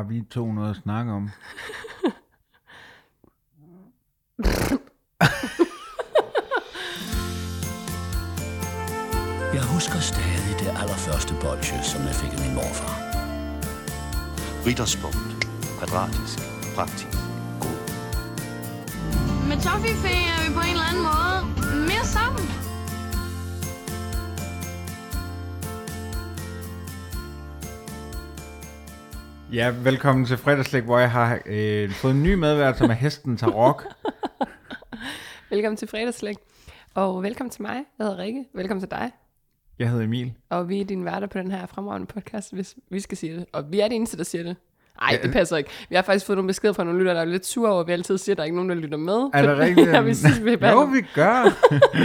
Har vi to noget at snakke om? Jeg husker stadig det allerførste bolsje, som jeg fik af min morfar. Ritterspunkt. Kvadratisk. Praktisk. God. Med Toffifee er vi på en eller anden måde Ja, velkommen til fredagslæg, hvor jeg har øh, fået en ny medvært, som er hesten Tarok. Velkommen til fredagslæg. Og velkommen til mig. Jeg hedder Rikke. Velkommen til dig. Jeg hedder Emil. Og vi er dine værter på den her fremragende podcast, hvis vi skal sige det. Og vi er de eneste, der siger det. Nej, Ja. det passer ikke. Vi har faktisk fået nogle beskeder fra nogle lyttere, der er lidt sure over, at vi altid siger, at der er ikke nogen, der lytter med. Er det rigtigt? ja, vi synes, vi er Jo, vi gør.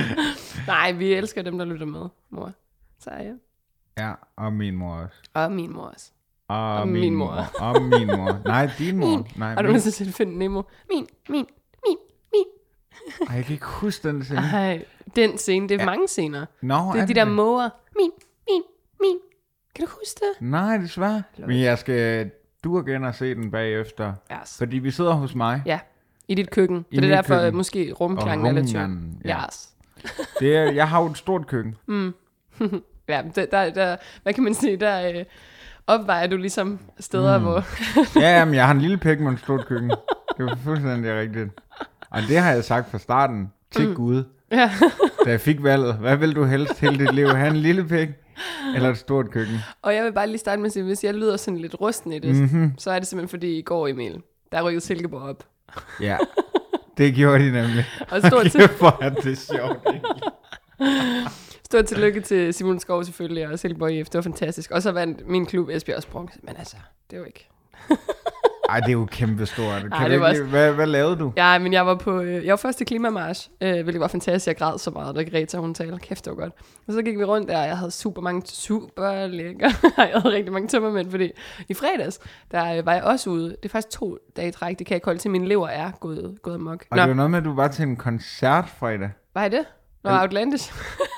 Nej, vi elsker dem, der lytter med, mor. Så ja. Ja, og min mor også. Og min mor også. Og, Og min, min mor. mor. Og min mor. Nej, din mor. Min. Nej, Og du min. vil så finde Nemo. Min, min, min, min. Ej, jeg kan ikke huske den scene. Ej, den scene, det er ja. mange scener. Nå, Det er de der måger. Min, min, min. Kan du huske det? Nej, desværre. Men jeg skal du igen og se den bagefter. Yes. Fordi vi sidder hos mig. Ja, i dit køkken. I det er derfor, køkken. måske rumklangen er lidt tynd. rumklangen, ja. Yes. Det er, jeg har jo et stort køkken. Ja, der, der, der, hvad kan man sige, der øh, opvejer du ligesom steder, mm. hvor... Ja, jamen, jeg har en lille pæk med et stort køkken. Det er fuldstændig rigtigt. Og det har jeg sagt fra starten til mm. Gud, ja. da jeg fik valget. Hvad vil du helst hele dit liv? Have en lille pæk eller et stort køkken? Og jeg vil bare lige starte med at sige, hvis jeg lyder sådan lidt rusten i det, Mhm. mm-hmm. så er det simpelthen fordi i går, Emil, der rykkede Silkeborg op. Ja, det gjorde de nemlig. Og stort, til, Kæft, hvor er det sjovt. egentlig. stort tillykke til Simon Skov selvfølgelig, og Silkeborg IF, det var fantastisk. Og så vandt min klub Esbjerg også bronze, men altså, det var ikke... Ej, det er jo kæmpestort. Kan Ej, det var hvad, hvad lavede du? Ja, men jeg var på, øh, jeg var først til klimamarsch, øh, hvilket var fantastisk. Jeg græd så meget, da Greta hun talte. Kæft, det var godt. Og så gik vi rundt der, og jeg havde super mange, super lækker. jeg havde rigtig mange tømmermænd, fordi i fredags, der øh, var jeg også ude. Det er faktisk to dage i træk, det kan jeg ikke holde til. Min lever er gået, gået amok. Og Nå, det var noget med, at du var til en koncert fredag. hvad er det? Nå, Outlandish.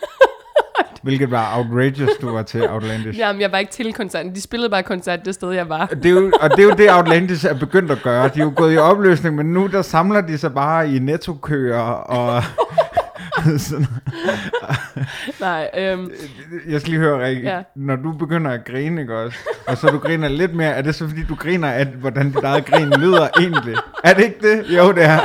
Hvilket var outrageous, du var til Outlandish. Jamen, jeg var ikke til koncerten. De spillede bare koncert det sted, jeg var. Det er jo, og det er jo det, Outlandish er begyndt at gøre. De er jo gået i opløsning, men nu der samler de sig bare i nettokøer og... sådan. Nej, øhm, Jeg skal lige høre, Rikke, ja. Når du begynder at grine, ikke også? Og så du griner lidt mere, er det så fordi, du griner af, hvordan dit eget grin lyder egentlig? Er det ikke det? Jo, det er.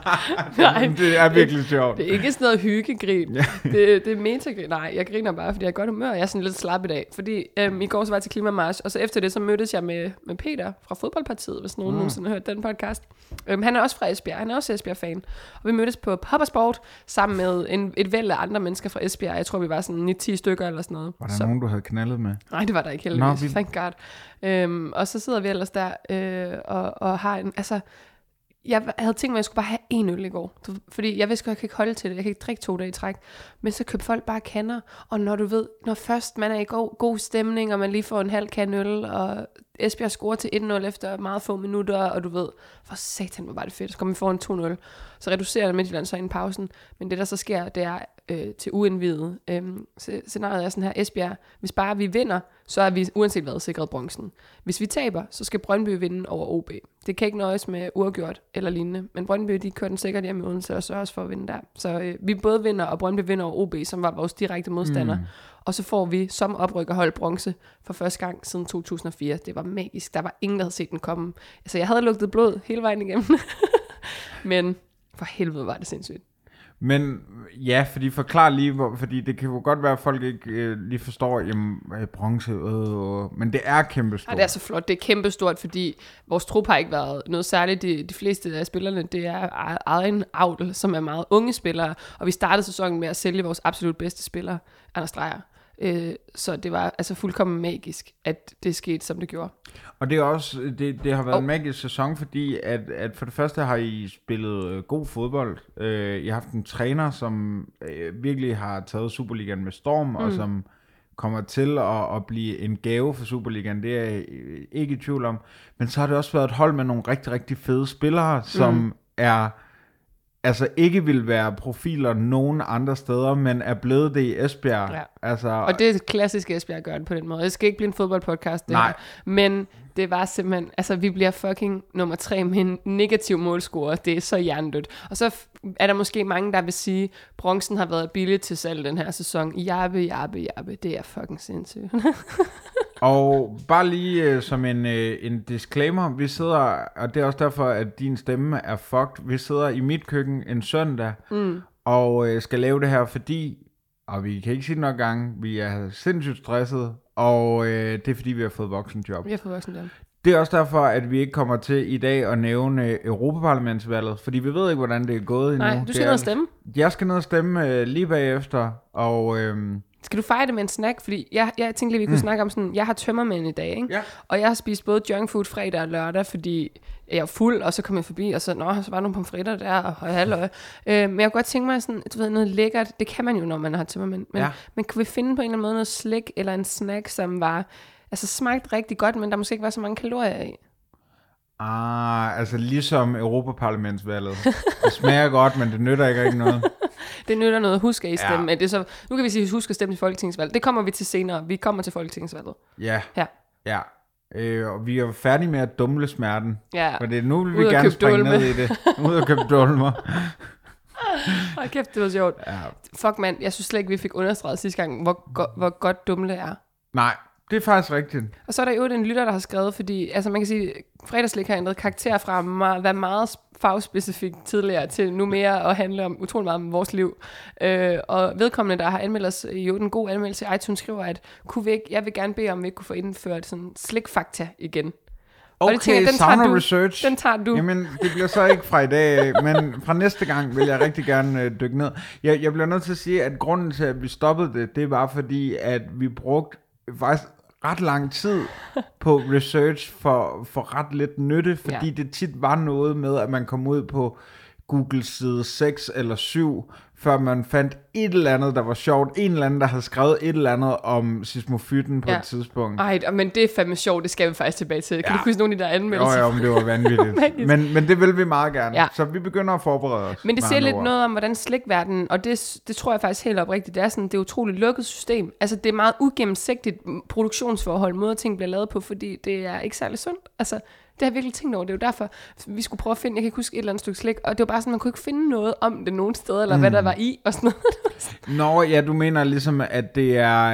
nej, Det er virkelig sjovt. Det er ikke sådan noget hyggegrin. Ja. Det, det er metagrin. Nej, jeg griner bare, fordi jeg er godt humør. Jeg er sådan lidt slap i dag. Fordi øhm, i går så var jeg til Klimamarsch, og så efter det, så mødtes jeg med, med Peter fra Fodboldpartiet, hvis nogen mm. nogensinde har hørt den podcast. Øhm, han er også fra Esbjerg. Han er også Esbjerg-fan. Og vi mødtes på Poppersport sammen med en, et væld af andre mennesker fra Esbjerg. Jeg tror, vi var sådan 9-10 stykker eller sådan noget. Var der så, nogen, du havde knaldet med? Nej, det var der ikke Nå, heldigvis. vildt. Thank God. Øhm, og så sidder vi ellers der øh, og, og har en... Altså, jeg havde tænkt mig, at jeg skulle bare have en øl i går. Fordi jeg vidste godt, jeg kan ikke holde til det. Jeg kan ikke drikke to dage i træk. Men så købte folk bare kander. Og når du ved, når først man er i god, god stemning, og man lige får en halv kan øl, og Esbjerg scorer til 1-0 efter meget få minutter, og du ved, for satan, hvor var det fedt. Så kommer vi foran 2-0. Så reducerer Midtjylland så i pausen. Men det, der så sker, det er øh, til uindvidet. Øhm, sc- scenariet er sådan her, Esbjerg, hvis bare vi vinder, så er vi uanset hvad sikret bronzen. Hvis vi taber, så skal Brøndby vinde over OB. Det kan ikke nøjes med uafgjort eller lignende, men Brøndby, de kører den sikkert hjem i Odense og sørger også for at vinde der. Så øh, vi både vinder, og Brøndby vinder over OB, som var vores direkte modstander. Mm. Og så får vi som oprykker hold bronze for første gang siden 2004. Det var magisk. Der var ingen, der havde set den komme. Altså, jeg havde lugtet blod hele vejen igennem. men for helvede var det sindssygt. Men ja, fordi forklar lige, hvor, fordi det kan jo godt være, at folk ikke øh, lige forstår, jamen, øh, bronze, øh, men det er kæmpestort. Ja, det er så flot. Det er kæmpestort, fordi vores trup har ikke været noget særligt. De, de fleste af spillerne, det er e- egen avl, som er meget unge spillere. Og vi startede sæsonen med at sælge vores absolut bedste spillere, Anders Dreyer. Øh, så det var altså fuldkommen magisk, at det skete, som det gjorde. Og det er også, det, det har været oh. En magisk sæson, fordi at, at for det første har I spillet øh, god fodbold. Øh, I har haft en træner, som øh, virkelig har taget Superligaen med storm, mm. og som kommer til at, at blive en gave for Superligaen. Det er jeg øh, ikke i tvivl om. Men så har det også været et hold med nogle rigtig, rigtig fede spillere, som mm. er altså ikke vil være profiler nogen andre steder, men er blevet det i Esbjerg. Ja. Altså, Og det er klassisk Esbjerg gør det på den måde. Det skal ikke blive en fodboldpodcast, det Nej. her. Men det var simpelthen, altså vi bliver fucking nummer tre med en negativ målscore. Det er så hjernedødt. Og så er der måske mange, der vil sige, bronzen har været billig til salg den her sæson. Jabbe, jabbe, jabbe. Det er fucking sindssygt. Og bare lige øh, som en, øh, en disclaimer, vi sidder, og det er også derfor, at din stemme er fucked, vi sidder i mit køkken en søndag, mm. og øh, skal lave det her, fordi, og vi kan ikke sige det nok gange, vi er sindssygt stresset, og øh, det er fordi, vi har fået voksenjob. vi har fået voksen der. Det er også derfor, at vi ikke kommer til i dag at nævne Europaparlamentsvalget, fordi vi ved ikke, hvordan det er gået endnu. Nej, du skal ned og stemme. Jeg skal ned og stemme øh, lige bagefter, og øh, Skal du fejre det med en snack? Fordi jeg, jeg tænkte lige, vi kunne mm. snakke om sådan, jeg har tømmermænd i dag, ikke? Ja. Og jeg har spist både junkfood fredag og lørdag, fordi jeg var fuld, og så kom jeg forbi, og så, nå, så var der nogle pomfritter der, og, halløj. Øh, men jeg kunne godt tænke mig sådan, du ved, noget lækkert. Det kan man jo, når man har tømmermænd. Men, ja. men kunne vi finde på en eller anden måde noget slik, eller en snack, som var, altså smagte rigtig godt, men der måske ikke var så mange kalorier i? ah, altså ligesom Europaparlamentsvalget. Det smager godt, men det nytter ikke rigtig noget. Det nytter noget, husk at I stemme. Ja. Det er så, nu kan vi sige, husk at stemme til folketingsvalg. Det kommer vi til senere. Vi kommer til folketingsvalget. Ja, Ja. ja. Øh, og vi er færdige med at dumle smerten. Ja. For det, nu vil vi gerne springe dulme. ned i det. Ud og købe dulmer. Hold kæft, det var sjovt. Ja. Fuck mand, jeg synes slet ikke, vi fik understreget sidste gang, hvor, go- hvor godt dumle er. Nej, det er faktisk rigtigt. Og så er der jo en lytter, der har skrevet, fordi altså man kan sige, fredagslik har ændret karakter fra være meget fagspecifikt tidligere til nu mere at handle om utrolig meget om vores liv. Øh, og vedkommende, der har anmeldt os jo den gode anmeldelse i iTunes, skriver, at kunne vi ikke, jeg vil gerne bede om, at vi ikke kunne få indført sådan slikfakta igen. Okay, det tænker den tager du. research. Den tager du. Jamen, det bliver så ikke fra i dag, men fra næste gang vil jeg rigtig gerne øh, dykke ned. Jeg, jeg bliver nødt til at sige, at grunden til, at vi stoppede det, det var fordi, at vi brugte faktisk ret lang tid på research for, for ret lidt nytte, fordi Ja. det tit var noget med, at man kom ud på Google side 6 eller 7, før man fandt et eller andet, der var sjovt. En eller anden, der havde skrevet et eller andet om sismofyten på Ja. et tidspunkt. Ej, men det er fandme sjovt, det skal vi faktisk tilbage til. Kan Ja. du huske nogle af de der Jo, anmeldelser? jo, men det var vanvittigt. Men, men det vil vi meget gerne. Ja. Så vi begynder at forberede os. Men det siger lidt ord. noget om, hvordan slikverdenen, og det, det tror jeg faktisk helt oprigtigt, det er sådan, det er utroligt lukket system. Altså, det er meget ugennemsigtigt produktionsforhold, måde ting bliver lavet på, fordi det er ikke særlig sundt. Altså, det har jeg virkelig tænkt over. Det er jo derfor, vi skulle prøve at finde, jeg kan ikke huske et eller andet stykke slik, og det var bare sådan, man kunne ikke finde noget om det nogen steder, eller mm. hvad der var i, og sådan noget. Nå, ja, du mener ligesom, at det er,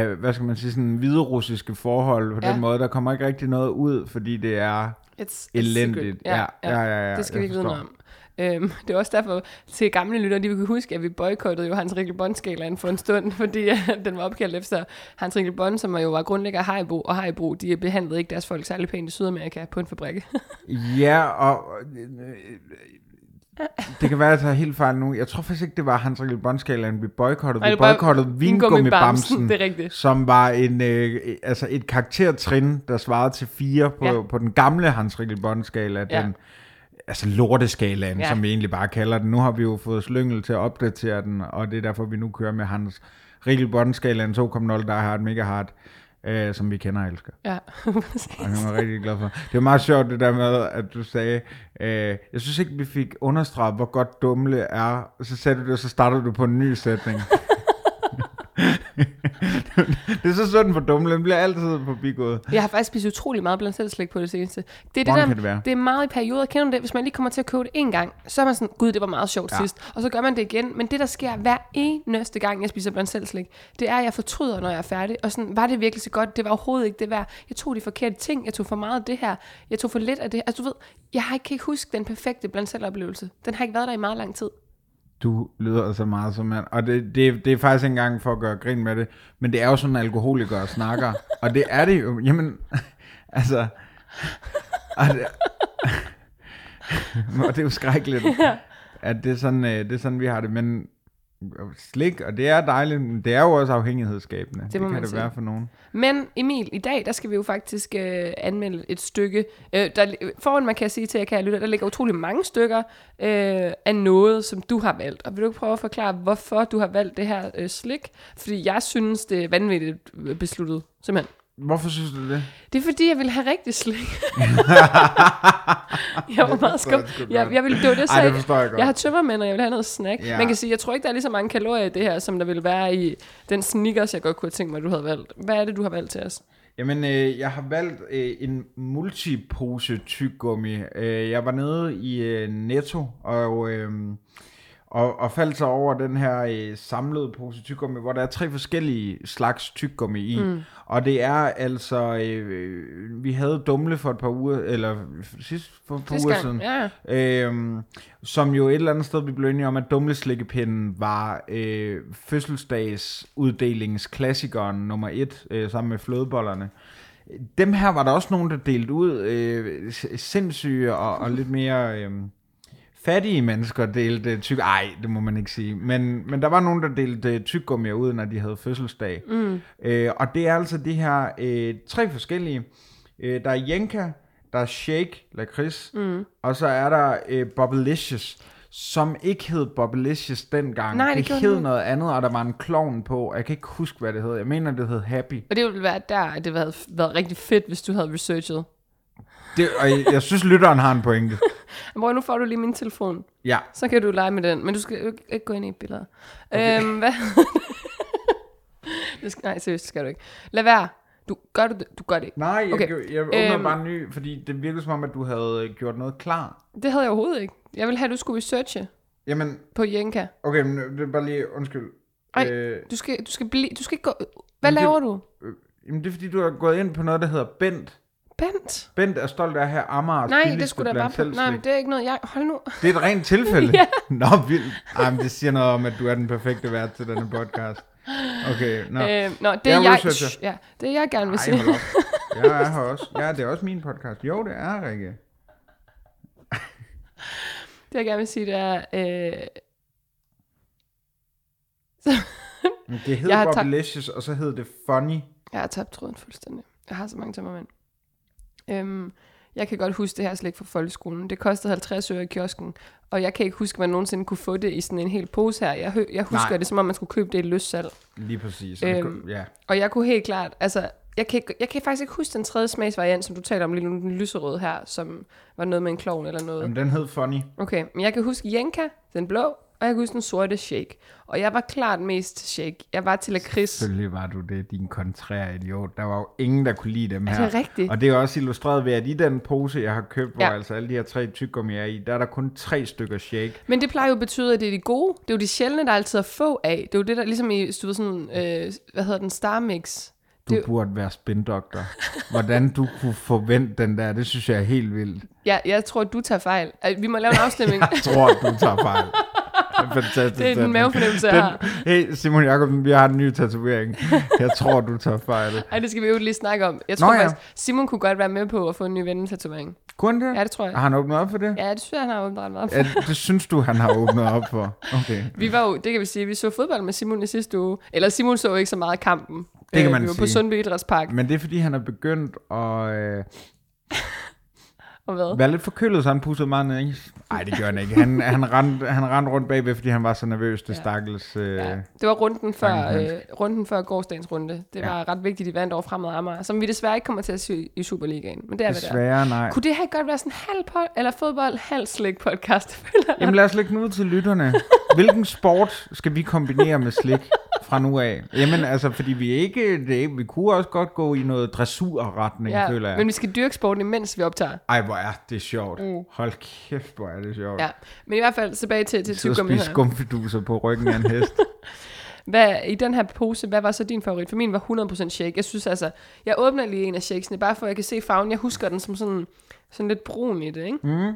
øh, hvad skal man sige, sådan hviderussiske forhold på Ja. den måde. Der kommer ikke rigtig noget ud, fordi det er It's, it's elendigt. secret. Ja, ja, ja, ja, det skal vi ikke vide noget om. Øhm, det er også derfor, til gamle lyttere, de vil kunne huske, at vi boykottede jo Hans Rikkel Bond-skalaen for en stund, fordi den var opkaldt efter Hans Rikkel Bond, som jo var grundlægger af Haribo, og Haribo, de behandlede ikke deres folk særlig pænt i Sydamerika på en fabrik. Ja, og øh, det kan være, at jeg tager helt fejl nu. Jeg tror faktisk ikke, det var Hans Rikkel Bondskalaen, vi boykottede. Vi boykottede vingummibamsen, vingummibamsen, det er rigtigt. som var en, øh, altså et karaktertrin, der svarede til fire på, Ja. på den gamle Hans Rikkel Bond-skala. Ja. Den, altså lorteskalaen, Ja. som vi egentlig bare kalder den. Nu har vi jo fået slyngel til at opdatere den, og det er derfor, vi nu kører med Hans Rikkel Bond-skalaen 2.0, der har et mega hard, øh, som vi kender og elsker. Ja, Og jeg var rigtig glad for. Det var meget sjovt det der med, at du sagde, øh, jeg synes ikke, vi fik understreget, hvor godt dumle er. Så sagde du det, og så startede du på en ny sætning. det er så sådan for dumle, den bliver altid forbigået. Jeg har faktisk spist utrolig meget blandt selv slik på det seneste. Det er, det, Hvordan der, det være? det er meget i perioder. Kender du det? Hvis man lige kommer til at købe det en gang, så er man sådan, gud, det var meget sjovt Ja. sidst. Og så gør man det igen. Men det, der sker hver eneste gang, jeg spiser blandt selv slik, det er, at jeg fortryder, når jeg er færdig. Og sådan, var det virkelig så godt? Det var overhovedet ikke det værd. Jeg tog de forkerte ting. Jeg tog for meget af det her. Jeg tog for lidt af det. Altså, du ved, jeg har ikke, kan ikke huske den perfekte blandt selv oplevelse. Den har ikke været der i meget lang tid. Du lyder så meget som mand. Og det, det, det er faktisk ikke engang for at gøre grin med det, men det er jo sådan, alkoholikere snakker. og det er det jo. Jamen, altså... Og det, og det er jo skrækkeligt, at det er, sådan, øh, det er sådan, vi har det. Men slik, og det er dejligt, men det er jo også afhængighedsskabende. Det, det kan det sige. være for nogen. Men Emil, i dag, der skal vi jo faktisk øh, anmelde et stykke. Øh, der, foran man kan jeg sige til jer, kære lytter, der ligger utrolig mange stykker øh, af noget, som du har valgt. Og vil du ikke prøve at forklare, hvorfor du har valgt det her øh, slik? Fordi jeg synes, det er vanvittigt øh, besluttet, simpelthen. Hvorfor synes du det? Det er fordi, jeg vil have rigtig slik. jeg var meget skum. jeg. Jeg, jeg vil, det var det, jeg Ej, det sagde. forstår jeg godt. Jeg har tømmermænd, og jeg vil have noget snack. Ja. Man kan sige, jeg tror ikke, der er lige så mange kalorier i det her, som der ville være i den sneakers, jeg godt kunne tænkt mig, du havde valgt. Hvad er det, du har valgt til os? Jamen, øh, jeg har valgt øh, en multipose tyggegummi. Øh, jeg var nede i øh, Netto, og, øh, og, og faldt så over den her øh, samlede pose tyggegummi, hvor der er tre forskellige slags tyggegummi i. Mm. Og det er altså, øh, vi havde Dumle for et par uger, eller sidst for et par uger gang, siden, ja. øhm, som jo et eller andet sted, vi blev enige om, at Dumleslikkepinden var øh, fødselsdagsuddelingens klassikeren nummer et, øh, sammen med flødebollerne. Dem her var der også nogen, der delte ud, øh, sindssyge og, og lidt mere... Øh, fattige mennesker delte tyk... Ej, det må man ikke sige. Men, men der var nogen, der delte tyggegummier ud, når de havde fødselsdag. Mm. Øh, og det er altså de her øh, tre forskellige. Øh, der er Jenka, der er Shake, lakrids, mm. og så er der øh, Bobblicious, som ikke hed Bobblicious dengang. Nej, det det hed den. noget andet, og der var en klovn på. Jeg kan ikke huske, hvad det hed. Jeg mener, det hed Happy. Og det ville være der, at det havde været rigtig fedt, hvis du havde researchet. Det, og jeg, jeg synes, lytteren har en pointe. Hvor nu får du lige min telefon. Ja. Så kan du lege med den, men du skal ikke- ikke gå ind i billeder. Okay. Øhm, hvad? det skal, nej, seriøst, det skal du ikke. Lad være. Du, gør du det? Du gør det ikke. Nej, jeg, Okay. okay. jeg åbner Øhm. bare en ny, fordi det virkede som om, at du havde øh, gjort noget klar. Det havde jeg overhovedet ikke. Jeg ville have, at du skulle researche Jamen, på Jenka. okay, men det er bare lige, undskyld. Ej. Øh, Du skal, du skal, blive, du skal ikke gå... Hvad Men det- laver du? øh, jamen, det er fordi, du har gået ind på noget, der hedder Bent. Bent? Bent er stolt af at have Amagers Nej, det skulle da bare på... Nej, men det er ikke noget, jeg... Hold nu. Det er et rent tilfælde? Ja. Nå, vildt. Ej, men det siger noget om, at du er den perfekte vært til denne podcast. Okay, nå. Øh, nå, det Jeg er jeg... Shh, ja, det jeg gerne vil Ej, sige. op. Jeg er her også. Ja, det er også min podcast. Jo, det er, Rikke. Det jeg gerne vil sige, det er... Øh, Det hed Jeg har tabt- Bobblicious, og så hed det Funny. Jeg har tabt tråden fuldstændig. Jeg har så mange tømmermænd. Øhm, jeg kan godt huske det her slik fra folkeskolen. Det kostede 50 øre i kiosken, og jeg kan ikke huske, at man nogensinde kunne få det i sådan en hel pose her. Jeg, jeg husker Nej. det, som om man skulle købe det i løssalg. Lige præcis. Øhm. Ja. Og jeg kunne helt klart, altså, jeg kan, jeg kan faktisk ikke huske den tredje smagsvariant, som du taler om lige nu, den lyserøde her, som var noget med en klovn eller noget. Jamen, den hed Funny. Okay, men jeg kan huske Jenka, den blå, og jeg kan huske den sorte shake. Og jeg var klart mest shake. Jeg var til lakrids. Selvfølgelig var du det, din kontrære idiot. Der var jo ingen, der kunne lide dem Er her. det rigtigt? Og det er også illustreret ved, at i den pose, jeg har købt, hvor Ja. altså alle de her tre tyggegummi er i, der er der kun tre stykker shake. Men det plejer jo at betyde, at det er de gode. Det er jo de sjældne, der altid er få af. Det er jo det, der ligesom i, du ved sådan, øh, hvad hedder den, Star Mix. Du Det- burde være spindoktor. Hvordan du kunne forvente den der, det synes jeg er helt vildt. Ja, jeg tror, du tager fejl. Ej, Vi må lave en afstemning. Jeg tror, du tager fejl. Fantastisk. Det er sætning. mavefornemmelse, jeg har. Hey, Simon Jakobsen, vi har en ny tatovering. Jeg tror, du tager fejl. Ej, det skal vi jo lige snakke om. Jeg Nå tror ja. faktisk, Simon kunne godt være med på at få en ny vennetatovering. Kunne det? Ja, det tror jeg. Har han åbnet op for det? Ja, det synes jeg, han har åbnet ret meget for. Ja, det synes du, han har åbnet op for? Okay. Vi var jo, det kan vi sige, vi så fodbold med Simon i sidste uge. Eller Simon så jo ikke så meget kampen. Det kan man vi var på sige. Sundby Idrætspark. Men det er, fordi han er begyndt at øh, Og hvad? være lidt forkølet, så han pussede meget ned. Nej, det gør han ikke. Han, han, rendte, han rendte rundt bagved, fordi han var så nervøs, det Ja. stakkels... Øh, Ja, det var runden før, øh, runden før gårdsdagens runde. Det Ja. var ret vigtigt, de vandt over Fremad Amager, som vi desværre ikke kommer til at se i Superligaen. Men det er er. Desværre, nej. Kunne det her godt være sådan en halv po- eller fodbold, halv slik podcast? Jamen lad os lægge den ud til lytterne. Hvilken sport skal vi kombinere med slik fra nu af? Jamen altså, fordi vi ikke, det, vi kunne også godt gå i noget dressurretning, ja, føler jeg. men vi skal dyrke sporten, imens vi optager. Ej, hvor er det sjovt. Mm. Hold kæft, hvor er det sjovt. Ja. Men i hvert fald tilbage til, til Så tyggegummi her. skumfiduser på ryggen af en hest. Hvad, I den her pose, hvad var så din favorit? For min var 100% shake. Jeg synes altså, jeg åbner lige en af shakesene, bare for at jeg kan se farven. Jeg husker den som sådan, sådan lidt brun i det, ikke? Mm.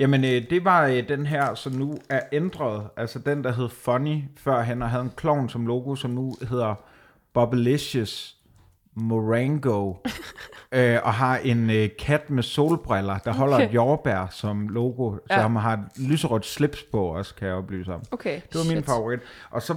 Jamen, øh, det var øh, den her, som nu er ændret. Altså den, der hed Funny førhen, og havde en klovn som logo, som nu hedder Bobblicious Morango. øh, og har en øh, kat med solbriller, der holder Okay. et jordbær som logo, Ja. som har et lyserødt slips på også, kan jeg oplyse om. Okay, Det var min shit. favorit. Og så,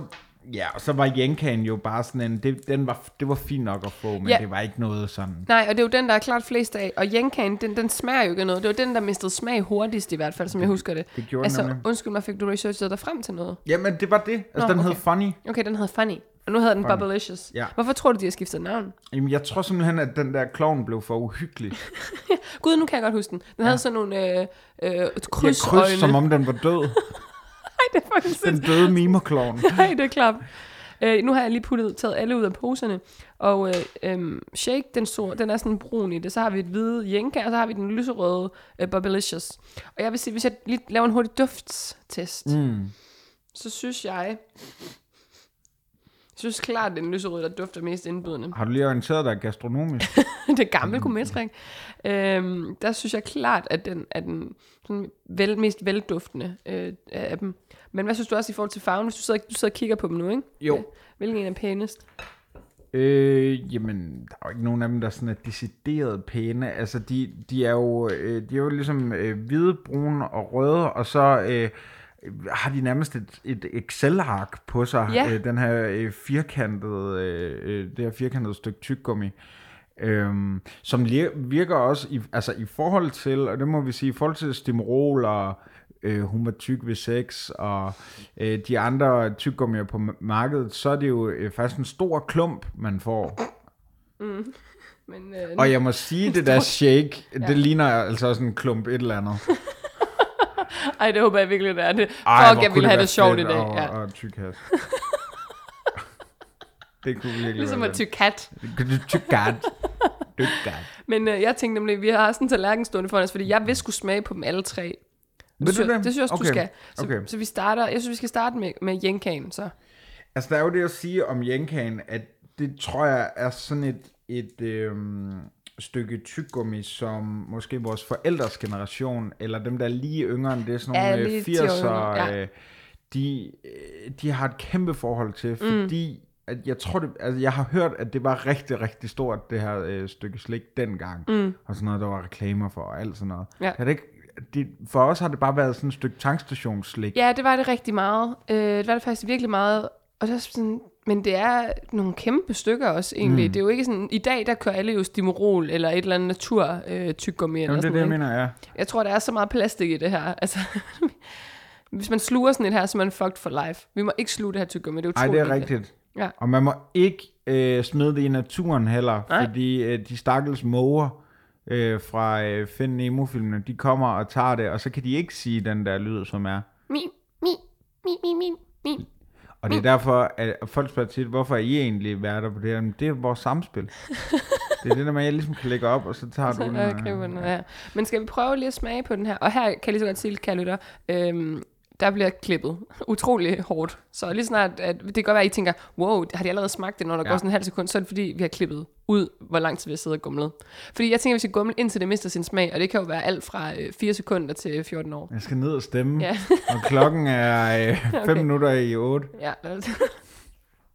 ja, og så var Jenkaen jo bare sådan en, det, den var, det var fint nok at få, men Ja. det var ikke noget sådan. Nej, og det er jo den, der er klart flest af. Og Jenkaen, den, den smager jo ikke noget. Det var den, der mistede smag hurtigst i hvert fald, som jeg husker det. Det gjorde Altså, nemlig. undskyld mig, fik du researchet dig frem til noget? Jamen, det var det. Altså, Nå, den hed okay. Funny. Okay, den hed Funny. Og nu hedder den. Bubblicious. Ja. Hvorfor tror du, de har skiftet navn? Jamen, jeg tror simpelthen, at den der klovn blev for uhyggelig. Gud, nu kan jeg godt huske den. Den ja. havde sådan nogle øh, øh, krydsøjne. kryds, som om den var død. Det er faktisk Den døde mimerklovn. Nej, det er klart. Øh, nu har jeg lige puttet, taget alle ud af poserne, og øh, øh, shake, den, store, den er sådan brun i det. Så har vi et hvide jenka, og så har vi den lyserøde øh, Bubblicious. Og jeg vil sige, hvis jeg lige laver en hurtig duftstest, Mm. så synes jeg synes klart, at den lyserøde, der dufter mest indbydende. Har du lige orienteret dig gastronomisk? det er gammel gourmetrik. Øhm, der synes jeg klart, at den er den sådan vel, mest velduftende øh, af dem. Men hvad synes du også i forhold til farven? Hvis du sidder, du sidder og kigger på dem nu, ikke? Jo. Hvilken en er pænest? Øh, jamen, der er jo ikke nogen af dem, der sådan er decideret pæne. Altså, de, de er jo, øh, de er jo ligesom øh, hvide, brune og røde, og så øh, har de nærmest et, et Excel-ark på sig. Ja. Øh, den her øh, firkantede, øh, øh, det her firkantede stykke tyggegummi. Øhm, som virker også i, altså i forhold til, og det må vi sige, i forhold til Stimrol og øh, hun var tyk ved sex, og øh, de andre tyggegummier på ma- markedet, så er det jo øh, faktisk en stor klump, man får. Men, øh, Og jeg må sige, det der shake, det ligner altså også en klump et eller andet. Ej, det håber jeg virkelig, det er det. Ej, Fuck, jeg kunne vil have det sjovt i dag. Og, Ja. og tyk has. det kunne virkelig Ligesom at. Tyk kat. Tyk kat. Men øh, jeg tænkte nemlig, vi har sådan en tallerken stående foran os, fordi jeg vil skulle smage på dem alle tre. Vil du det? Det synes jeg også, Okay. du skal. Så, Okay. så vi starter, jeg synes, vi skal starte med, med jenkagen, så. Altså, der er jo det at sige om Jenkagen, at det tror jeg er sådan et, et øhm, stykke tyggegummi, som måske vores forældres generation, eller dem, der er lige yngre end det, sådan Ja, nogle øh, 10 år 80'er, yngre, ja. øh, de, øh, de har et kæmpe forhold til, Mm. fordi at jeg tror, det, altså jeg har hørt, at det var rigtig, rigtig stort, det her øh, stykke slik dengang, Mm. og sådan noget, der var reklamer for, og alt sådan noget. Ja. Er det ikke, det, for os har det bare været sådan et stykke tankstationsslik. Ja, det var det rigtig meget. Øh, det var det faktisk virkelig meget. Og så sådan, men det er nogle kæmpe stykker også egentlig. Mm. Det er jo ikke sådan, i dag der kører alle jo Stimorol eller et eller andet natur øh, tyggegummi eller Jamen, det er sådan det, jeg mener, ja. Jeg tror, der er så meget plastik i det her. Altså, hvis man sluger sådan et her, så er man fucked for life. Vi må ikke sluge det her tyggegummi, det er Nej, utroligt det er rigtigt. Ja. Og man må ikke øh, smide det i naturen heller, Nej. fordi øh, de stakkels måger øh, fra øh, Find Nemo-filmene, de kommer og tager det, og så kan de ikke sige den der lyd, som er. Mi, mi, mi, mi, mi, mi. Og det er derfor, at folk spørger tit, hvorfor er I egentlig værter på det her? Men det er vores samspil. det er det der at jeg ligesom kan lægge op, og så tager du den. Øh, den, ja. Men skal vi prøve lige at smage på den her? Og her kan jeg lige så godt sige, kære lytter, øhm, der bliver klippet utrolig hårdt. Så lige snart, at det kan godt være, at I tænker, wow, har de allerede smagt det, når der ja. Går sådan en halv sekund, så er det fordi, vi har klippet ud, hvor lang tid vi har siddet og gumlet. Fordi jeg tænker, at vi skal gumle, indtil det mister sin smag, og det kan jo være alt fra øh, 4 sekunder til 14 år. Jeg skal ned og stemme, Ja. og klokken er 5 Okay. okay. minutter i 8. Ja.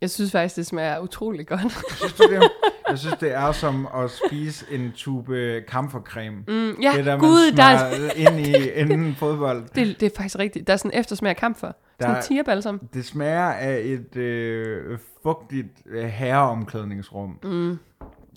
Jeg synes faktisk, det smager utrolig godt. Synes du det? Jeg synes, det er som at spise en tube kamfercreme. Mm, ja, det der, gud, man der er, ind i inden fodbold. det, det er faktisk rigtigt. Der er sådan eftersmag af kamfer. Sådan Der- en tierbalsam. Det smager af et øh, fugtigt øh, herreomklædningsrum. Mm,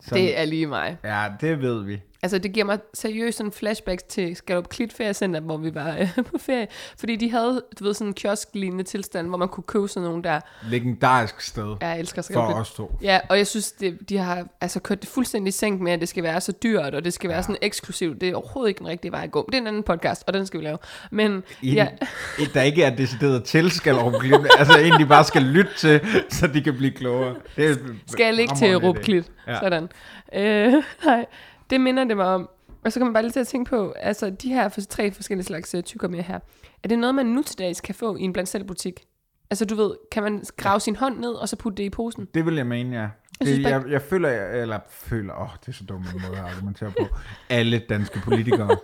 Som, det er lige mig. Ja, det ved vi. Altså, det giver mig seriøst sådan flashbacks til Skalop Klit Feriecenter, hvor vi var øh, på ferie. Fordi de havde, du ved, sådan en kiosk-lignende tilstand, hvor man kunne købe sådan nogle der. Legendarisk sted Ja, jeg elsker for Skalop Klit. os to. Ja, og jeg synes, det, de har altså kørt det fuldstændig sænk med, at det skal være så dyrt, og det skal være Ja. sådan eksklusivt. Det er overhovedet ikke den rigtige vej at gå. Det er en anden podcast, og den skal vi lave. Men I, ja, ja. Der ikke er decideret til skal altså egentlig bare skal lytte til, så de kan blive klogere. Det er skal jeg ligge til Rup. Klit. Ja. Sådan. Øh, nej, det minder det mig om. Og så kan man bare lige til at tænke på, altså de her tre forskellige slags uh, tyggegummi her. Er det noget, man nu til dags kan få i en blandt selv butik? Altså du ved, kan man grave sin hånd ned, og så putte det i posen? Det vil jeg mene, ja. Jeg Det, jeg, jeg føler, jeg- eller føler, åh, det er så dumt en måde at argumentere på. Alle danske politikere.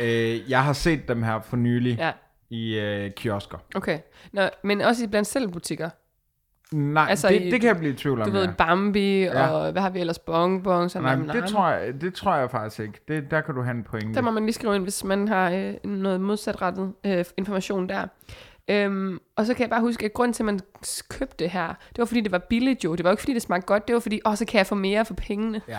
øh, jeg har set dem her for nylig Ja, i øh, kiosker. okay. Nå, men også i blandt selv butikker. Nej, Altså det, i- det kan jeg blive i tvivl om. Du ved. Bambi, Ja. og hvad har vi ellers? Bonbons og Nej, men det tror, jeg, det tror jeg faktisk ikke. Det, der kan du have en pointe. Der må man lige skrive ind, hvis man har øh, noget modsatrettet øh, information der. Øhm, og så kan jeg bare huske, at grunden til, at man købte det her, det var fordi, det var billigt jo. Det var ikke fordi, det smagte godt. Det var fordi, åh, så kan jeg få mere for pengene. Ja.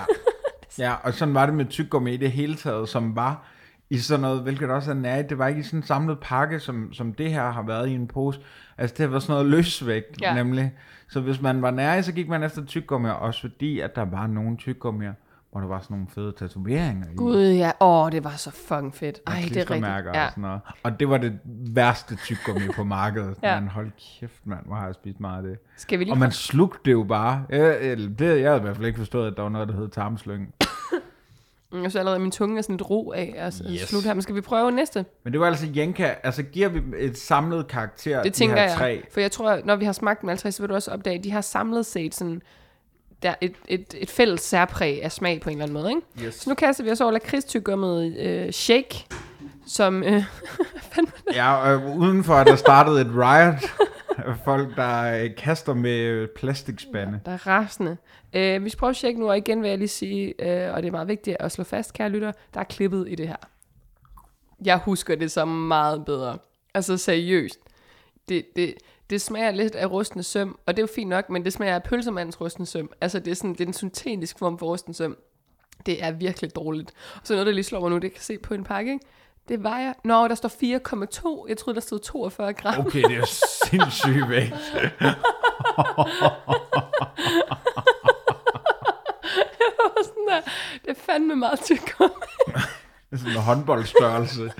ja, og sådan var det med tyggegummi i det hele taget, som var i sådan noget, hvilket også er nært. Det var ikke i sådan en samlet pakke, som, som det her har været i en pose. Altså det var sådan noget løsvægt, Ja. nemlig. Så hvis man var nær, så gik man efter tyggegummi, også fordi, at der var nogle tyggegummier, hvor der var sådan nogle fede tatoveringer i. Gud, ja. Åh, det var så fucking fedt. Ej, det er rigtigt. Ja. og sådan noget. Og det var det værste tyggegummi på markedet. Ja. Man hold kæft, mand, hvor har jeg spist meget af det. Skal vi lige Og man slugte det jo bare. Jeg, det, jeg havde i hvert fald ikke forstået, at der var noget, der hed tarmslyng. Jeg så allerede min tunge er sådan lidt ro af at Yes. slutte her. Men skal vi prøve næste? Men det var altså Jenka. Altså giver vi et samlet karakter, Det de tænker her jeg. tre. For jeg tror, når vi har smagt dem 50, så vil du også opdage, at de har samlet set sådan der et, et, et fælles særpræg af smag på en eller anden måde. Ikke? Yes. Så nu kaster vi os over lakridstyggummet øh, shake, som... Øh, Ja, og udenfor er der startet et riot. Folk, der øh, kaster med øh, plastikspande. plastikspande. der er rasende. Øh, vi skal prøve tjekke nu, og igen vil jeg lige sige, øh, og det er meget vigtigt at slå fast, kære lytter, der er klippet i det her. Jeg husker det så meget bedre. Altså seriøst. Det, det, det smager lidt af rustende søm, og det er jo fint nok, men det smager af pølsemandens rustende søm. Altså det er, sådan, det er en syntetisk form for rustende søm. Det er virkelig dårligt. Og så noget, der lige slår mig nu, det kan se på en pakke, ikke? Det vejer... Nå, der står 4,2. Jeg troede, der stod 42 gram. Okay, det er sindssygt vægt. sådan der. Det er fandme meget tyk. Det er sådan en håndboldstørrelse.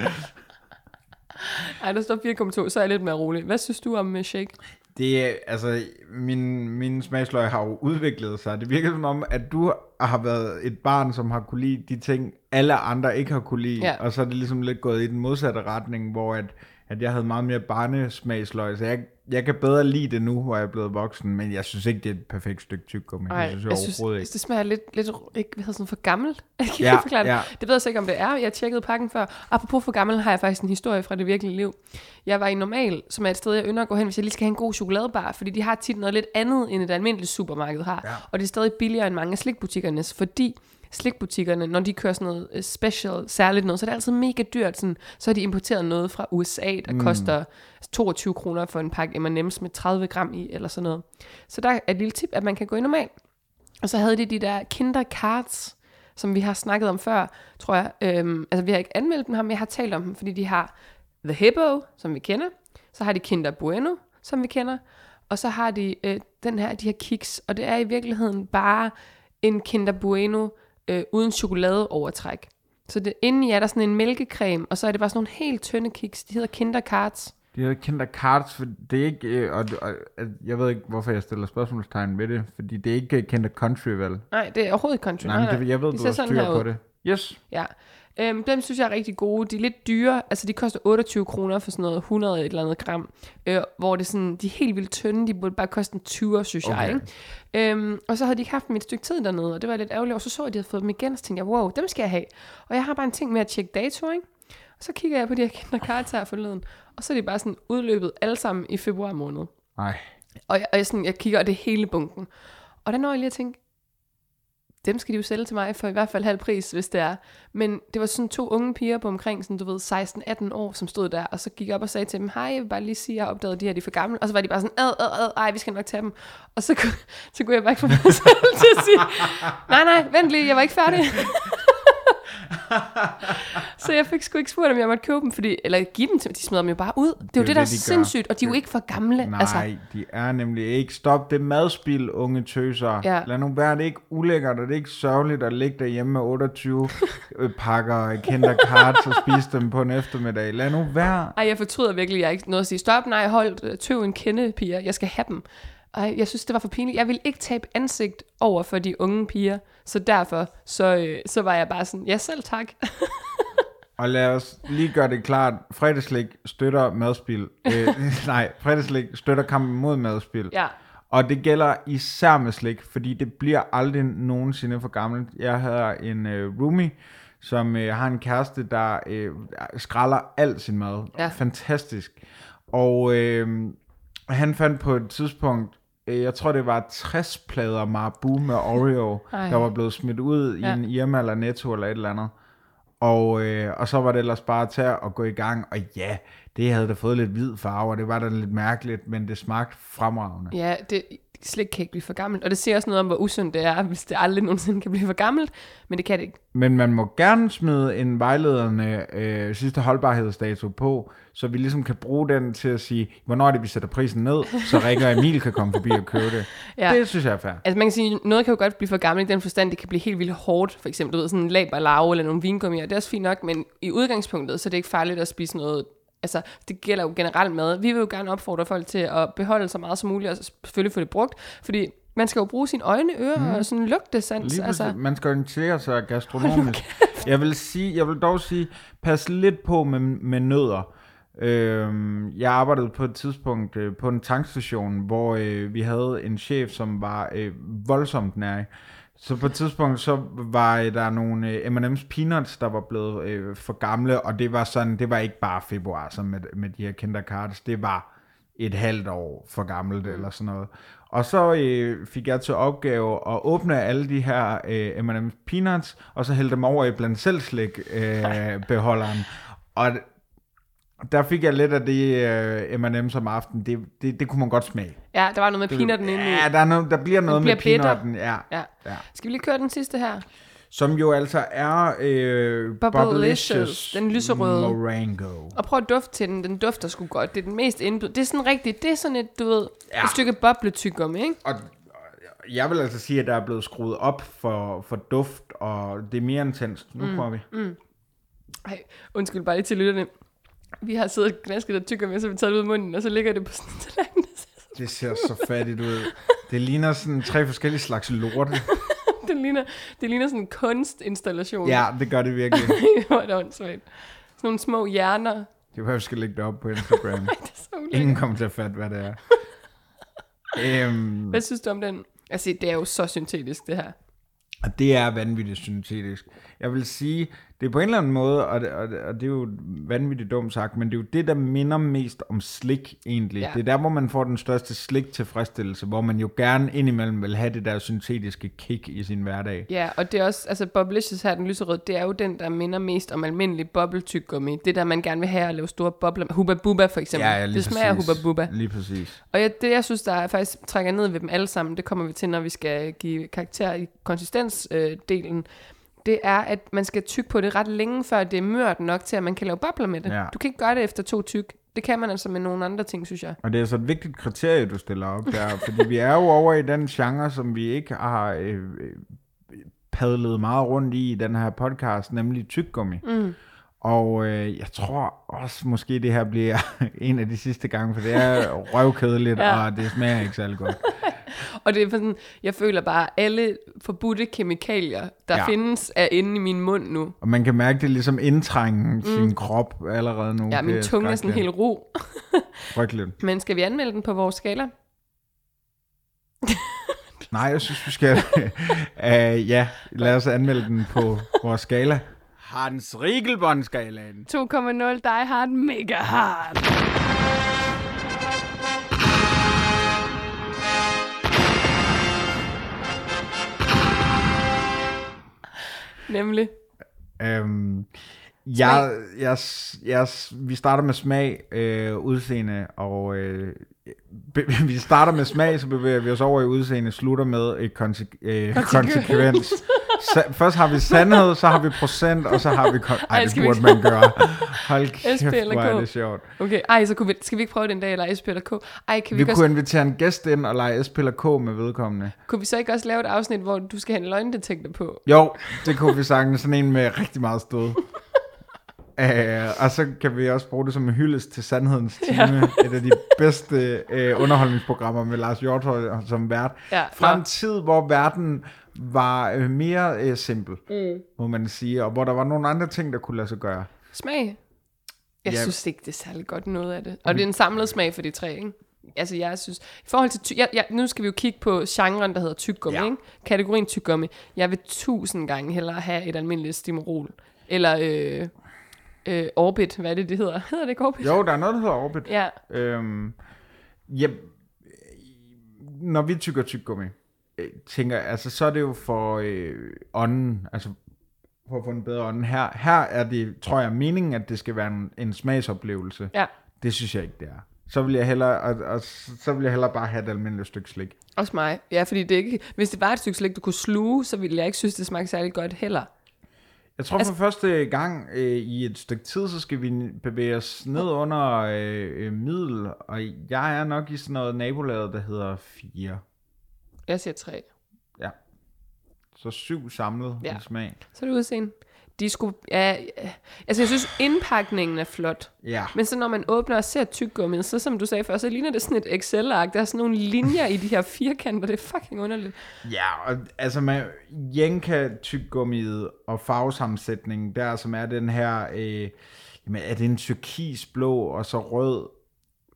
Ej, der står 4,2, så er jeg lidt mere rolig. Hvad synes du om uh, shake? Det er, altså, min, min smagsløg har jo udviklet sig. Det virker som om, at du har været et barn, som har kunne lide de ting, alle andre ikke har kunne lide. Ja. Og så er det ligesom lidt gået i den modsatte retning, hvor at, at jeg havde meget mere barnesmagsløg. Så jeg, jeg kan bedre lide det nu, hvor jeg er blevet voksen. Men jeg synes ikke, det er et perfekt stykke tyggegummi. Det synes jeg, jeg synes, ikke. det smager lidt, lidt ikke, hvad hedder sådan, for gammelt. Jeg kan Ja, ikke forklare det. ja. Det ved jeg så ikke, om det er. Jeg tjekkede pakken før. Apropos for gammel, har jeg faktisk en historie fra det virkelige liv. Jeg var i Normal, som er et sted, jeg ynder at gå hen, hvis jeg lige skal have en god chokoladebar, fordi de har tit noget lidt andet, end et almindeligt supermarked har. Ja. Og det er stadig billigere end mange af slikbutikkernes, fordi slikbutikkerne, når de kører sådan noget øh, special, særligt noget, så er det altid mega dyrt. Sådan, så har de importeret noget fra USA, der mm. koster 22 kroner for en pakke M&M's med 30 gram i, eller sådan noget. Så der er et lille tip, at man kan gå i normal. Og så havde de de der Kinder Cards, som vi har snakket om før, tror jeg. Øhm, altså, vi har ikke anmeldt dem her, men jeg har talt om dem, fordi de har The Hippo, som vi kender. Så har de Kinder Bueno, som vi kender. Og så har de øh, den her, de her kiks. Og det er i virkeligheden bare en Kinder Bueno øh, uden chokoladeovertræk. Så det, indeni er der sådan en mælkecreme, og så er det bare sådan nogle helt tynde kiks. De hedder Kinder Cards. De hedder Kinder Cards, for det er ikke, øh, og, og, jeg ved ikke, hvorfor jeg stiller spørgsmålstegn ved det, fordi det er ikke Kinder Country, vel? Nej, det er overhovedet ikke country. Nej, men det, jeg ved, De du har styr på ud. det. Yes. Ja, øhm, dem synes jeg er rigtig gode. De er lidt dyre, altså de koster 28 kroner for sådan noget 100 et eller andet gram, øh, hvor det sådan, de er helt vildt tynde, de burde bare koste en 20, synes jeg. Okay. Ikke? Øhm, og så havde de ikke haft dem et stykke tid dernede, og det var lidt ærgerligt, og så så jeg, at de havde fået dem igen, og så tænkte jeg, wow, dem skal jeg have. Og jeg har bare en ting med at tjekke dato, ikke? Og så kigger jeg på de her Kinder Cards her forleden, og så er de bare sådan udløbet alle sammen i februar måned. Nej. Og jeg, og jeg, sådan, jeg kigger, og det hele bunken. Og der når jeg lige at tænke, dem skal de jo sælge til mig for i hvert fald halv pris, hvis det er. Men det var sådan to unge piger på omkring, sådan, du ved, 16-18 år, som stod der, og så gik jeg op og sagde til dem, hej, jeg vil bare lige sige, at jeg har opdaget, de her de er for gamle. Og så var de bare sådan, ad, ad, ad, ej, vi skal nok tage dem. Og så, kunne- så kunne jeg bare ikke få mig selv til at sige, nej, nej, vent lige, jeg var ikke færdig. så jeg fik sgu ikke spurgt, om jeg måtte købe dem, fordi, eller give dem til De smider dem jo bare ud. Det er jo det, jo det, der er de gør. sindssygt, og de er jo ikke for gamle. Nej, Altså, de er nemlig ikke. Stop det madspil, unge tøser. Ja. Lad nu være, det er ikke ulækkert, og det er ikke sørgeligt at ligge derhjemme med 28 øh, pakker Kinder Cards og spise dem på en eftermiddag. Lad nu være. Ej, jeg fortryder virkelig, jeg ikke nåede at sige, stop, nej, hold, øh, tøv en kende, piger, jeg skal have dem. Ej, jeg synes, det var for pinligt. Jeg ville ikke tabe ansigt over for de unge piger, så derfor, så, øh, så var jeg bare sådan, ja selv tak. Og lad os lige gøre det klart. Fredagslæg støtter madspil. Øh, nej, fredagslæg støtter kampen mod madspil. ja, Og det gælder især med slik, fordi det bliver aldrig nogensinde for gammelt. Jeg havde en øh, roomie, som øh, har en kæreste, der øh, skralder al sin mad. Ja. Fantastisk. Og øh, han fandt på et tidspunkt, jeg tror det var 60 plader Marabu med Oreo, Ej. der var blevet smidt ud Ja. i en Irma eller Netto eller et eller andet. Og, øh, og så var det ellers bare til at gå i gang. Og ja, det havde da fået lidt hvid farve, og det var da lidt mærkeligt, men det smagte fremragende. ja det, slik kan ikke blive for gammelt. Og det siger også noget om, hvor usundt det er, hvis det aldrig nogensinde kan blive for gammelt. Men det kan det ikke. Men man må gerne smide en vejledende øh, sidste holdbarhedsdato på, så vi ligesom kan bruge den til at sige, hvornår er det, vi sætter prisen ned, så Rikke og Emil kan komme forbi og købe det. Ja. Det synes jeg er fair. Altså man kan sige, noget kan jo godt blive for gammelt i den forstand, det kan blive helt vildt hårdt. For eksempel, du ved, sådan en laberlave eller nogle vingummier. Det er også fint nok, men i udgangspunktet, så er det ikke farligt at spise noget Altså, det gælder jo generelt med. Vi vil jo gerne opfordre folk til at beholde så meget som muligt, og selvfølgelig få det brugt, fordi man skal jo bruge sine øjne, ører mm. og sådan lugtesans. Lige altså, altså, man skal orientere sig gastronomisk. jeg vil sige, jeg vil dog sige, pas lidt på med, med nødder. Øhm, jeg arbejdede på et tidspunkt øh, på en tankstation, hvor øh, vi havde en chef, som var øh, voldsomt nær. Så på et tidspunkt, så var øh, der nogle øh, M&M's Peanuts, der var blevet øh, for gamle, og det var sådan, det var ikke bare februar, som med, med de her Kinder Cards, det var et halvt år for gammelt eller sådan noget. Og så øh, fik jeg til opgave at åbne alle de her øh, M&M's Peanuts, og så hælde dem over i blandt selv slik øh, beholderen. Og der fik jeg lidt af det øh, M&M's om aftenen. Det, det, det kunne man godt smage. ja, der var noget med peanutten inde i. Ja, der, er noget, der bliver noget bliver med bitter. peanutten. Ja, Ja. ja. Skal vi lige køre den sidste her? Som jo altså er øh, Bubblicious, den lyserøde. Morango. Og prøv at dufte til den. Den dufter sgu godt. Det er den mest indbyd. Det er sådan rigtigt. Det er sådan et, du ved, Ja. et stykke bobletygummi, ikke? Og og jeg vil altså sige, at der er blevet skruet op for, for duft, og det er mere intenst. Nu mm. prøver vi. Mm. Ej, undskyld bare lige til lytterne. Vi har siddet og knasket og tykker med, så vi taget det ud af munden, og så ligger det på sådan en tallerken. Det ser så fattigt ud. Det ligner sådan tre forskellige slags lorte. det, ligner, det ligner sådan en kunstinstallation. Ja, det gør det virkelig. Hvor er det åndssvagt. Sådan nogle små hjerner. Det er jo, jeg skal lægge det op på Instagram. Det er så ulækkert. Ingen kommer til at fatte, hvad det er. øhm, Hvad synes du om den? Altså, det er jo så syntetisk, det her. Og det er vanvittigt syntetisk. Jeg vil sige, det er på en eller anden måde, og det, og det, og det er jo vanvittigt dumt sagt, men det er jo det, der minder mest om slik egentlig. Ja. Det er der, hvor man får den største slik tilfredsstillelse, hvor man jo gerne indimellem vil have det der syntetiske kick i sin hverdag. Ja, og det er også, altså Bubblicious her, den lyserøde, det er jo den, der minder mest om almindelig bobbeltyggummi. Det der, man gerne vil have at lave store bobler. Hubba Bubba for eksempel. Ja, ja, lige det smager præcis. Hubba Bubba. Lige præcis. Og ja, det, jeg synes, der faktisk trækker ned ved dem alle sammen, det kommer vi til, når vi skal give karakter i konsistensdelen, øh, delen, det er, at man skal tygge på det ret længe, før det er mørt nok til, at man kan lave bobler med det. Ja. Du kan ikke gøre det efter to tyk. Det kan man altså med nogle andre ting, synes jeg. Og det er så et vigtigt kriterie, du stiller op der, fordi vi er jo over i den genre, som vi ikke har øh, øh, padlet meget rundt i i den her podcast, nemlig tyggummi. Mm. Og øh, jeg tror også, måske det her bliver en af de sidste gange, for det er røvkedeligt, Ja. og det smager ikke særlig godt. Og det er sådan, jeg føler bare, at alle forbudte kemikalier, der ja. Findes, er inde i min mund nu. Og man kan mærke det ligesom indtrænge mm. sin krop allerede nu. Ja, min tunge er sådan helt ro. Frygteligt. Men skal vi anmelde den på vores skala? Nej, jeg synes, vi skal... uh, ja, lad os anmelde den på vores skala. Hans Riegelbånd-skalaen. 2,0 Die Hard Mega Hard. Nemlig. Øhm, jeg, jeg, jeg, vi starter med smag, øh, udseende, og øh, vi starter med smag, så bevæger vi os over i udseende, slutter med et konse- øh, konsekvens. Sa- først har vi sandhed, så har vi procent, og så har vi... Kon- Ej, Ej, det vi burde man gøre. Hold kæft, hvor er det sjovt. Okay, ej, så kunne vi, skal vi ikke prøve den dag, eller SP eller K? Ej, kan vi, Vi ikke kunne også, invitere en gæst ind og lege SP eller K med vedkommende. kunne vi så ikke også lave et afsnit, hvor du skal have en løgndetektor på? Jo, det kunne vi sagtens. Sådan en med rigtig meget stød. Uh, og så kan vi også bruge det som en hyldest til Sandhedens Time. Ja. Et af de bedste uh, underholdningsprogrammer med Lars Hjortøj som vært. Ja, Fra en tid, hvor verden var uh, mere uh, simpel, mm. må man sige. Og hvor der var nogle andre ting, der kunne lade sig gøre. Smag? Jeg Ja. synes ikke, det er særlig godt noget af det. Og det er en samlet smag for de tre, ikke? Altså, jeg synes... I forhold til... Ty- jeg, jeg, nu skal vi jo kigge på genren, der hedder tyggummi, ja. Ikke? Kategorien tyggummi. Jeg vil tusind gange hellere have et almindeligt Stimorol. Eller øh, øh, Orbit. Hvad er det, det hedder? Hedder det ikke Orbit? Jo, der er noget, der hedder Orbit. Ja. Øhm, ja, når vi tykker tyggegummi, øh, tænker altså så er det jo for øh, ånden, altså for at få en bedre ånden. Her, her er det, tror jeg, meningen, at det skal være en, en smagsoplevelse. Ja. Det synes jeg ikke, det er. så vil jeg hellere, og, og, så vil jeg hellere bare have et almindeligt stykke slik. Også mig. Ja, fordi det ikke, hvis det var et stykke slik, du kunne sluge, så ville jeg ikke synes, det smagte særlig godt heller. Jeg tror Altså- for første gang øh, i et stykke tid, så skal vi bevæge os ned under øh, øh, middel, og jeg er nok i sådan noget nabolaget, der hedder 4. Jeg siger tre. Ja. Så syv samlet ja. i smag. Så er det udseende. De skulle, ja, altså jeg synes, indpakningen er flot. Ja. Men så når man åbner og ser tyggegummiet, så som du sagde før, så ligner det sådan et Excel-ark. Der er sådan nogle linjer i de her firkanter. Det er fucking underligt. Ja, og altså med Jenka tyggegummiet og farvesammensætningen der, som er den her, øh, jamen er det en turkisblå og så rød,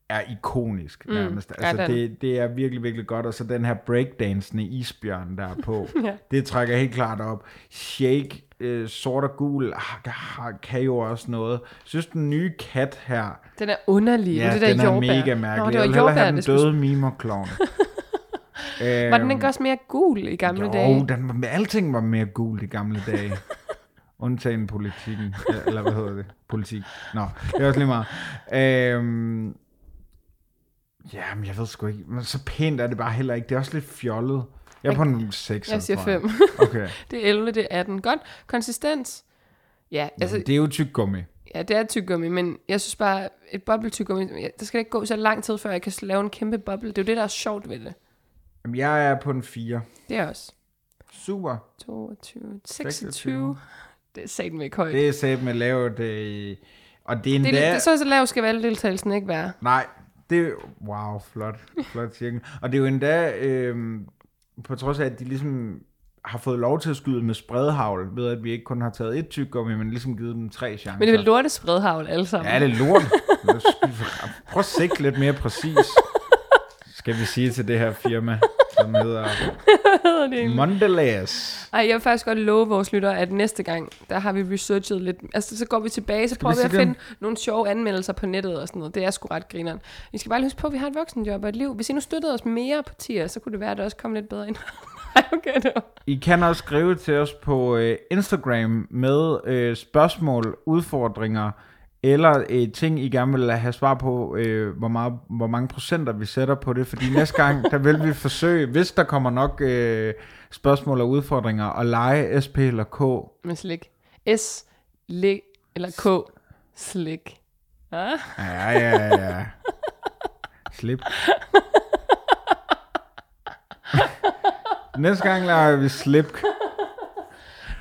er ikonisk nærmest. ja, altså det, det er virkelig, virkelig godt. Og så den her breakdancende isbjørn der er på, Ja. det trækker helt klart op. Shake, øh, sort og gul, ah, kan jo også noget. Jeg synes, den nye kat her, Den er underlig. ja, det der den er jordbær. mega Nå, mærkelig. det jeg var vil hellere jordbær, have den det skulle... døde mimerklovn. Var den ikke også mere gul i gamle jo, dage? den var, alting var mere gul i gamle dage. Undtagen politikken. Eller- Eller hvad hedder det? Politik. Nå, det er også lige meget. Øhm, jamen, jeg ved sgu ikke. Men så pænt er det bare heller ikke. Det er også lidt fjollet. Jeg er på en 6. Jeg siger 5. Okay. det er 11, det er 18. Godt. Konsistens. Ja, altså, Altså, det er jo tyggegummi. ja, det er tyggegummi, men jeg synes bare, et boble-tyggegummi, ja, der skal ikke gå så lang tid, før jeg kan lave en kæmpe boble. Det er jo det, der er sjovt ved det. Jamen, jeg er på en 4. Det er også. Super. 22, 26. 26. Det er satme ikke højt. Det er sat med lavt. Øh, og det er Det, endda... det, det, så, så lav skal valgdeltagelsen ikke være. Nej, det er... Wow, flot. Flot cirkel. Og det er jo endda... Øh, på trods af, at de ligesom har fået lov til at skyde med spredhavl, ved at vi ikke kun har taget et tyggegummi, men ligesom givet dem tre chancer. Men det er vel lorte spredhavl alle sammen. Ja, det er lort. Prøv at sigte lidt mere præcis, skal vi sige til det her firma, som hedder Mondelez. Ej, jeg vil faktisk godt love vores lyttere, at næste gang, der har vi researchet lidt. Altså, så går vi tilbage, så prøver vi at finde nogle sjove anmeldelser på nettet og sådan noget. Det er sgu ret grineren. Vi skal bare huske på, at vi har et voksenjob og et liv. Hvis I nu støttede os mere på tier, så kunne det være, at der også kom lidt bedre ind. Okay, det var. I kan også skrive til os på øh, Instagram med øh, spørgsmål, udfordringer, eller øh, ting, I gerne vil have svar på, øh, hvor, meget, hvor mange procenter vi sætter på det. Fordi næste gang, der vil vi forsøge, hvis der kommer nok øh, spørgsmål og udfordringer, at lege SP eller K. Med slik. S, lik, eller K, slik. Ja? Ja, ja, ja. Slip. Næste gang laver vi slip.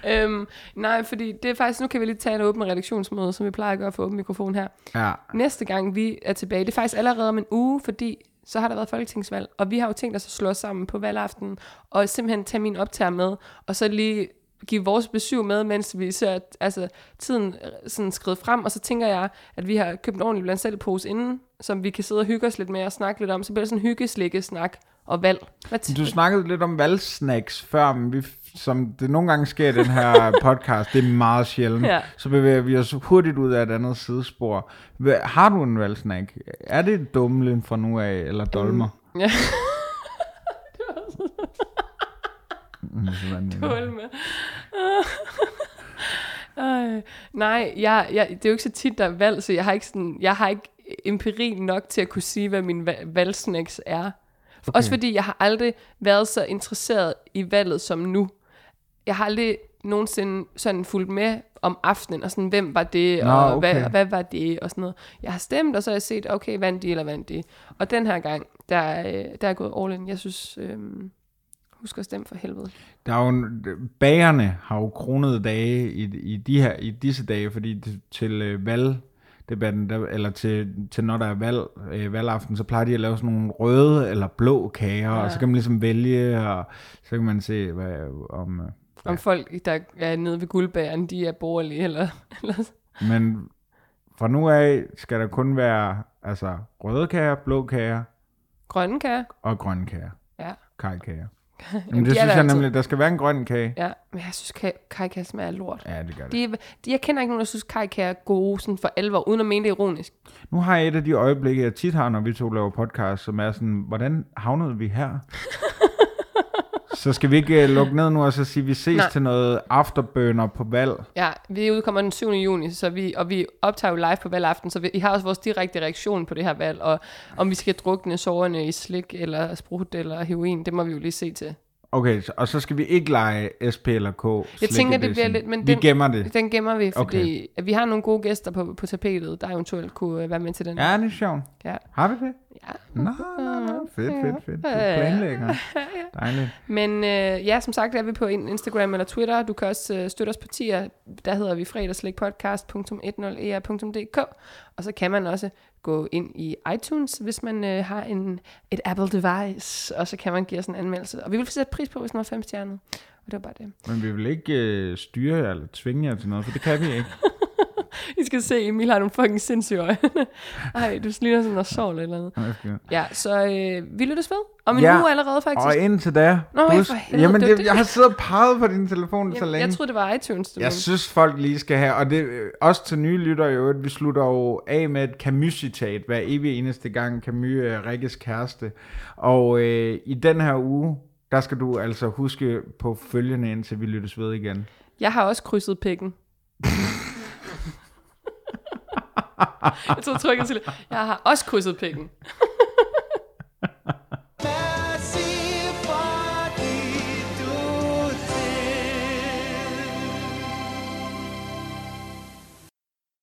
Øhm, nej, fordi det er faktisk, nu kan vi lige tage en åben redaktionsmøde, som vi plejer at gøre for åben mikrofon her. Ja. Næste gang vi er tilbage, det er faktisk allerede om en uge, fordi så har der været folketingsvalg, og vi har jo tænkt os at slå os sammen på valgaften, og simpelthen tage min optager med, og så lige give vores besøg med, mens vi ser altså, tiden øh, sådan skridt frem, og så tænker jeg, at vi har købt en ordentlig blandt selv pose inden, som vi kan sidde og hygge os lidt med og snakke lidt om, så bliver det sådan hyggeslikke snak og valg. Hvad Du snakkede lidt om valgsnacks før, men vi, som det nogle gange sker i den her podcast, det er meget sjældent, Ja. så bevæger vi os hurtigt ud af et andet sidespor. Har du en valgsnack? Er det dumlen fra nu af, eller dolmer? Ja. Mm, ja. Med. Ej, nej, jeg, jeg, det er jo ikke så tit, der er valg, så jeg har ikke, sådan, jeg har ikke empiri nok til at kunne sige, hvad min va- valgsnacks er. Okay. Også fordi jeg har aldrig været så interesseret i valget som nu. Jeg har aldrig nogensinde sådan fulgt med om aftenen, og sådan, hvem var det, Nå, og okay. hvad, hvad var det, og sådan noget. Jeg har stemt, og så har jeg set, okay, vandt de, eller vandt de. Og den her gang, der, øh, der er jeg gået all in. Jeg synes, øh, husk at stemme for helvede. Der er jo, bagerne har jo kronede dage i, i, de her, i disse dage, fordi til øh, valgdebatten, der, eller til, til når der er valg, øh, valgaften, så plejer de at lave sådan nogle røde eller blå kager, ja. og så kan man ligesom vælge, og så kan man se, hvad, om... Øh, Om folk, der er nede ved guldbæren, de er borgerlige, eller, eller men fra nu af skal der kun være altså, røde kager, blå kager grønne kager. og grønne kager. Ja. Kajkager. Jamen, det de er synes jeg altid. nemlig, der skal være en grøn kage. Ja, men jeg synes, kaj- kajkager smager lort. Ja, det gør det. De, de, jeg kender ikke nogen, der synes, kajkager er gode sådan for alvor, uden at mene det ironisk. Nu har jeg et af de øjeblikke, jeg tit har, når vi to laver podcast, som er sådan, hvordan havnede vi her? Så skal vi ikke uh, lukke ned nu og så sige, at vi ses Nej. til noget afterburner på valg. Ja, vi udkommer den 7. juni, så vi, og vi optager jo live på valgaften, så vi, I har også vores direkte reaktion på det her valg, og om vi skal drukne sårene i slik, eller sprut, eller heroin, det må vi jo lige se til. Okay, og så skal vi ikke lege SP eller K. Jeg tænker, det bliver lidt... Men vi den, gemmer det. Den gemmer vi, fordi Okay. okay. vi har nogle gode gæster på, på tapetet, der eventuelt kunne øh, være med til den. Ja, det er sjovt. Ja. Har vi det? ja. Nå, nå, nå. Fedt, fedt, fedt. Du Ja, ja, ja. planlægger. Dejligt. Men øh, ja, som sagt er vi på in- Instagram eller Twitter. Du kan også øh, støtte os på tier. Der hedder vi fredagslægpodcast.10er.dk Og så kan man også gå ind i iTunes, hvis man øh, har en, et Apple device, og så kan man give os en anmeldelse. Og vi vil sætte pris på, hvis den var fem stjerner. Og det var bare det. Men vi vil ikke øh, styre jer eller tvinge jer til noget, for det kan vi ikke. I skal se, Emil har nogle fucking sindssyge øjne. Ej, du ligner sådan noget sår eller noget. Okay. Ja, så øh, vi lyttes ved. Om en Ja, uge allerede, faktisk. Og indtil da... Nå, du for helvede, Jamen, det var det, det. jeg har siddet og peget på din telefon så Jamen, længe. jeg troede, det var iTunes. Du Jeg mente. synes, folk lige skal have, og det øh, også til nye lyttere jo, at vi slutter jo af med et Camus-citat hver evig eneste gang Camus er Rikkes kæreste. Og øh, i den her uge, der skal du altså huske på følgende, indtil vi lyttes ved igen. Jeg har også krydset pikken. jeg tog trykket til, jeg har også kysset pikken.